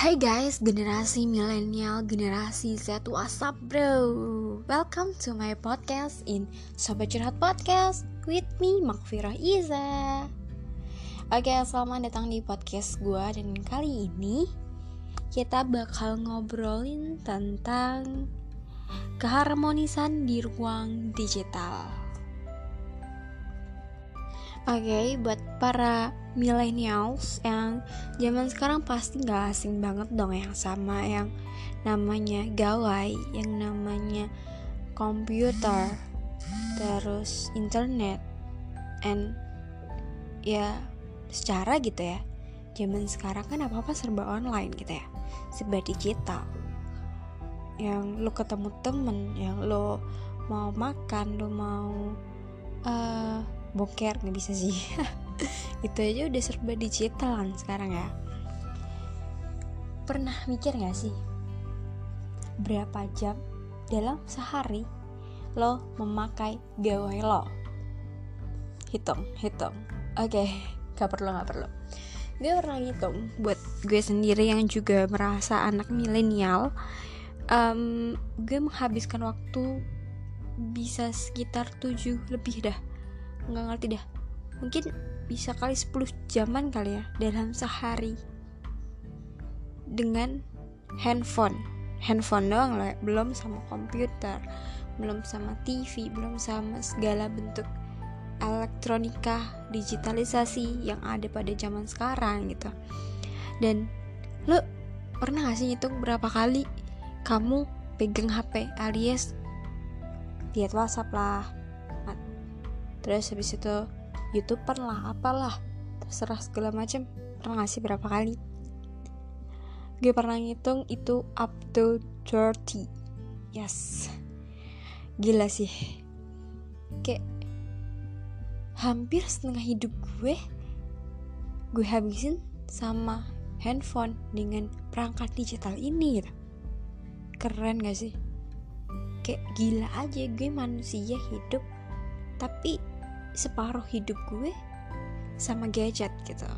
Hai guys, generasi milenial, generasi Z, what's up bro? Welcome to my podcast in Sobat Curhat Podcast with me, Makfirah Iza Oke, selamat datang di podcast gue dan kali ini kita bakal ngobrolin tentang keharmonisan di ruang digital okay, buat para millennials yang zaman sekarang pasti gak asing banget dong yang sama yang namanya gawai, yang namanya komputer, terus internet, and ya secara gitu ya. Zaman sekarang kan apa-apa serba online gitu ya, serba digital. Yang lo ketemu temen, yang lo mau makan, lo mau uh, boker nggak bisa sih. Itu aja udah serba digital kan sekarang ya. Pernah mikir gak sih berapa jam dalam sehari lo memakai gawai lo? Hitung hitung. Oke okay, gak perlu gak perlu. Gue pernah hitung buat gue sendiri yang juga merasa anak milenial um, gue menghabiskan waktu bisa sekitar 7 lebih dah nggak ngerti dah. Mungkin bisa kali 10 jaman kali ya dalam sehari. Dengan handphone. Handphone doang lah belum sama komputer belum sama TV belum sama segala bentuk elektronika digitalisasi yang ada pada zaman sekarang gitu. Dan lo pernah gak sih ngitung berapa kali kamu pegang HP alias lihat WhatsApp lah terus habis itu youtuber lah apalah terserah segala macam pernah ngasih berapa kali? Gue pernah ngitung itu up to 30 yes. Gila sih. Kayak hampir setengah hidup gue gue habisin sama handphone dengan perangkat digital ini gitu. Keren gak sih? Kayak gila aja gue manusia hidup. Tapi separuh hidup gue sama gadget gitu.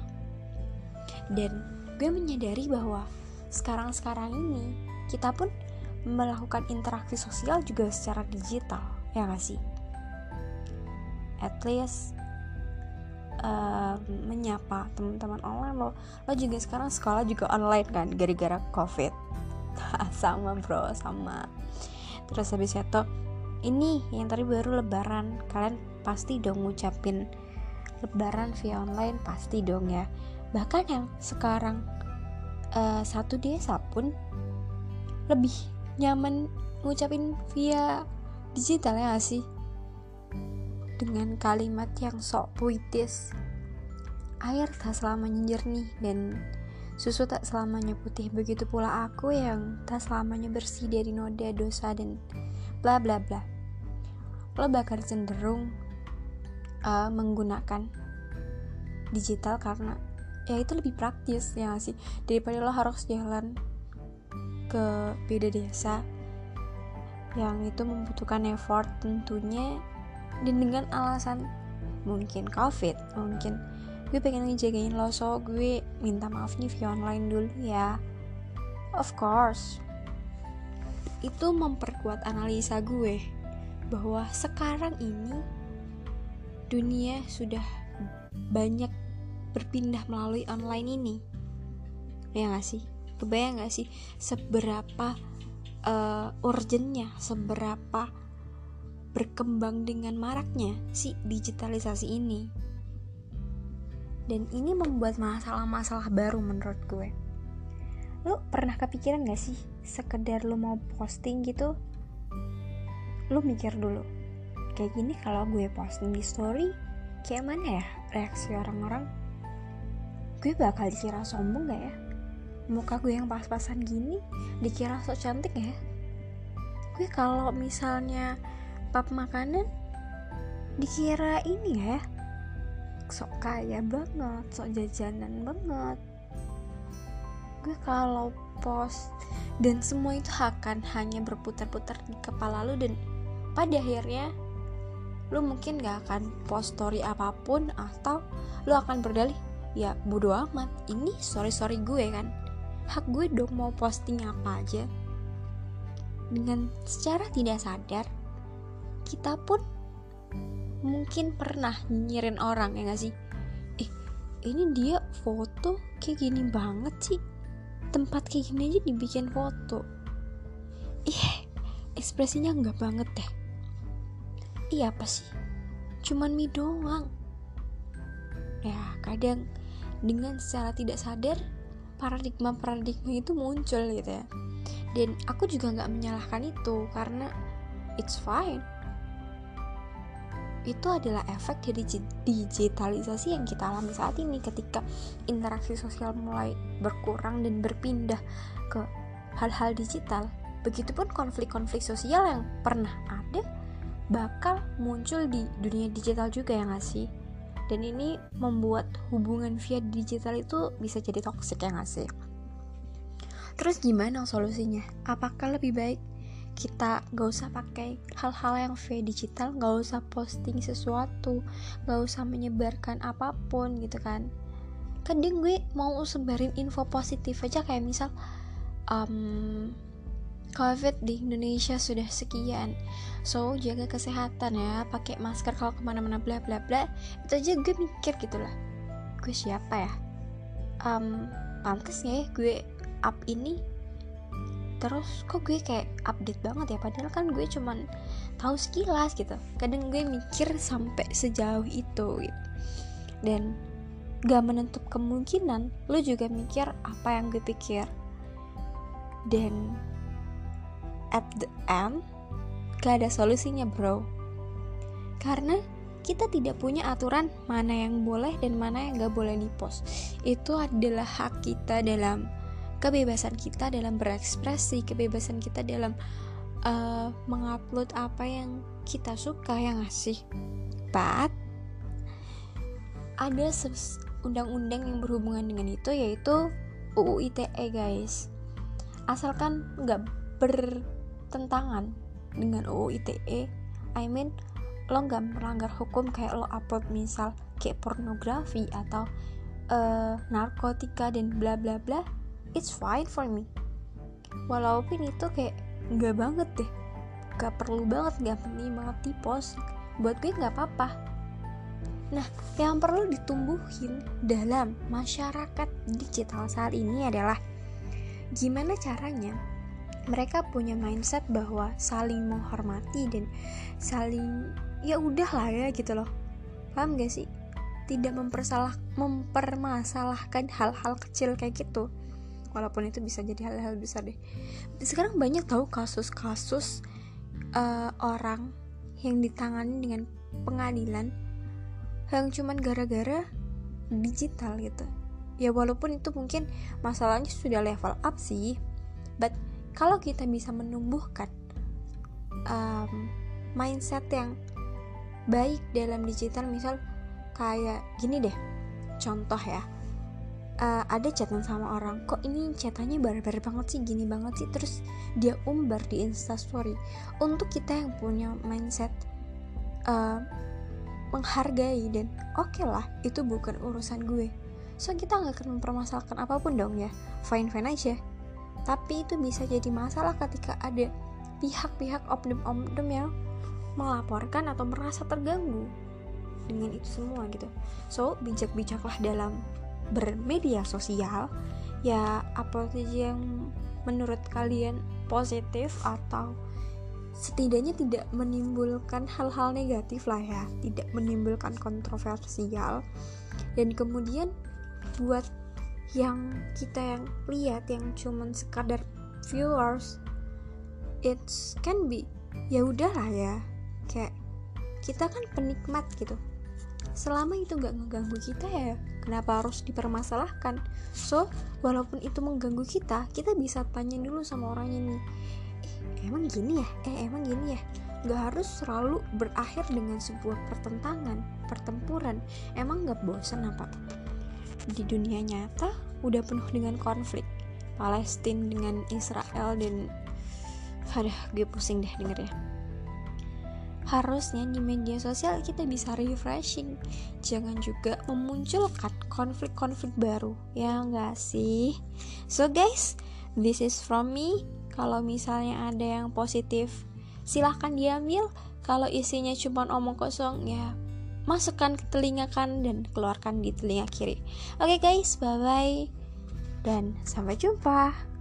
Dan gue menyadari bahwa sekarang-sekarang ini kita pun melakukan interaksi sosial juga secara digital ya gak sih? At least uh, menyapa teman-teman online. Lo lo juga sekarang sekolah juga online kan gara-gara covid? Sama bro sama. Terus habis itu ini yang tadi baru lebaran. Kalian pasti dong ngucapin lebaran via online pasti dong ya. Bahkan yang sekarang uh, satu desa pun lebih nyaman ngucapin via digital ya sih? Dengan kalimat yang sok puitis. Air tak selamanya jernih dan susu tak selamanya putih. Begitu pula aku yang tak selamanya bersih dari noda dosa dan bla bla bla. Lo bakal cenderung uh, menggunakan digital karena ya itu lebih praktis ya gak sih? Daripada lo harus jalan ke beda desa yang itu membutuhkan effort tentunya dan dengan alasan mungkin covid mungkin gue pengen ngejagain lo so gue minta maaf nih via online dulu ya. Of course itu memperkuat analisa gue bahwa sekarang ini dunia sudah banyak berpindah melalui online ini. Ya gak sih? Kebayang gak sih seberapa uh, urgentnya seberapa berkembang dengan maraknya si digitalisasi ini? Dan ini membuat masalah-masalah baru menurut gue. Lu pernah kepikiran gak sih sekedar lu mau posting gitu? Lu mikir dulu kayak gini kalau gue posting di story kayak mana ya reaksi orang-orang? Gue bakal dikira sombong gak ya? Muka gue yang pas-pasan gini dikira sok cantik ya? Gue kalau misalnya pap makanan dikira ini ya sok kaya banget sok jajanan banget. Gue kalau post dan semua itu akan hanya berputar-putar di kepala lu dan pada akhirnya lu mungkin gak akan post story apa pun atau lu akan berdalih ya bodo amat. Ini sorry sorry gue kan. Hak gue dong mau posting apa aja. Dengan secara tidak sadar kita pun mungkin pernah nyirin orang ya gak sih? Eh ini dia foto kayak gini banget sih. Tempat kayak gini aja dibikin foto. Ih ekspresinya enggak banget deh iya apa sih? Cuman mie doang. Ya kadang dengan secara tidak sadar paradigma-paradigma itu muncul gitu ya. Dan aku juga nggak menyalahkan itu karena it's fine. Itu adalah efek dari digitalisasi yang kita alami saat ini ketika interaksi sosial mulai berkurang dan berpindah ke hal-hal digital. Begitupun konflik-konflik sosial yang pernah ada bakal muncul di dunia digital juga ya gak sih? Dan ini membuat hubungan via digital itu bisa jadi toxic ya gak sih? Terus gimana solusinya? Apakah lebih baik kita gak usah pakai hal-hal yang via digital gak usah posting sesuatu gak usah menyebarkan apa pun gitu kan? Kadang gue mau sebarin info positif aja kayak misal um, COVID di Indonesia sudah sekian. So jaga kesehatan ya. Pakai masker kalau ke mana-mana bla bla bla. Itu aja gue mikir gitu lah. Gue siapa ya? Um, pantas ya gue up ini? Terus kok gue kayak update banget ya? Padahal kan gue cuman tahu sekilas gitu. Kadang gue mikir sampai sejauh itu gitu. dan gak menutup kemungkinan lo juga mikir apa yang gue pikir. Dan at the end gak ada solusinya bro karena kita tidak punya aturan mana yang boleh dan mana yang gak boleh dipost itu adalah hak kita dalam kebebasan kita dalam berekspresi, kebebasan kita dalam uh, mengupload apa yang kita suka yang ngasih. But ada undang-undang yang berhubungan dengan itu yaitu UU ITE guys. Asalkan nggak bertentangan dengan UU ITE, I mean lo nggak melanggar hukum kayak lo upload misal kayak pornografi atau uh, narkotika dan bla bla bla it's fine for me. Walaupun itu kayak nggak banget deh. Gak perlu banget gak penting banget di post buat gue nggak apa-apa. Nah yang perlu ditumbuhin dalam masyarakat digital saat ini adalah gimana caranya mereka punya mindset bahwa saling menghormati dan saling ya udah lah ya gitu loh. Paham gak sih? Tidak mempersalah mempermasalahkan hal-hal kecil kayak gitu. Walaupun itu bisa jadi hal-hal besar deh. Sekarang banyak tahu kasus-kasus uh, orang yang ditangani dengan pengadilan yang cuman gara-gara digital gitu. Ya walaupun itu mungkin masalahnya sudah level up sih but kalau kita bisa menumbuhkan um, mindset yang baik dalam digital misal kayak gini deh contoh ya. Uh, ada chatan sama orang kok ini chatannya barbar banget sih gini banget sih? Terus dia umbar di instastory untuk kita yang punya mindset uh, menghargai dan oke okay lah itu bukan urusan gue. So kita nggak akan mempermasalahkan apa pun dong ya. Fine fine aja tapi itu bisa jadi masalah ketika ada pihak-pihak oknum-oknum yang melaporkan atau merasa terganggu dengan itu semua gitu. So bijak-bijaklah dalam bermedia sosial. Ya upload aja yang menurut kalian positif atau setidaknya tidak menimbulkan hal-hal negatif lah ya tidak menimbulkan kontroversial. Dan kemudian buat yang kita yang lihat yang cuman sekadar viewers it's can be ya udahlah ya. Kayak kita kan penikmat gitu. Selama itu gak ngeganggu kita ya kenapa harus dipermasalahkan? So walaupun itu mengganggu kita kita bisa tanya dulu sama orangnya nih eh, emang gini ya? Eh emang gini ya? Gak harus selalu berakhir dengan sebuah pertentangan pertempuran. Emang gak bosan apa di dunia nyata udah penuh dengan konflik. Palestina dengan Israel dan ada gue pusing deh denger ya. Harusnya di media sosial kita bisa refreshing. Jangan juga memunculkan konflik-konflik baru. Ya enggak sih? So guys this is from me. Kalau misalnya ada yang positif silahkan diambil. Kalau isinya cuma omong kosong ya masukkan ke telinga kanan dan keluarkan di telinga kiri. Oke okay guys bye bye dan sampai jumpa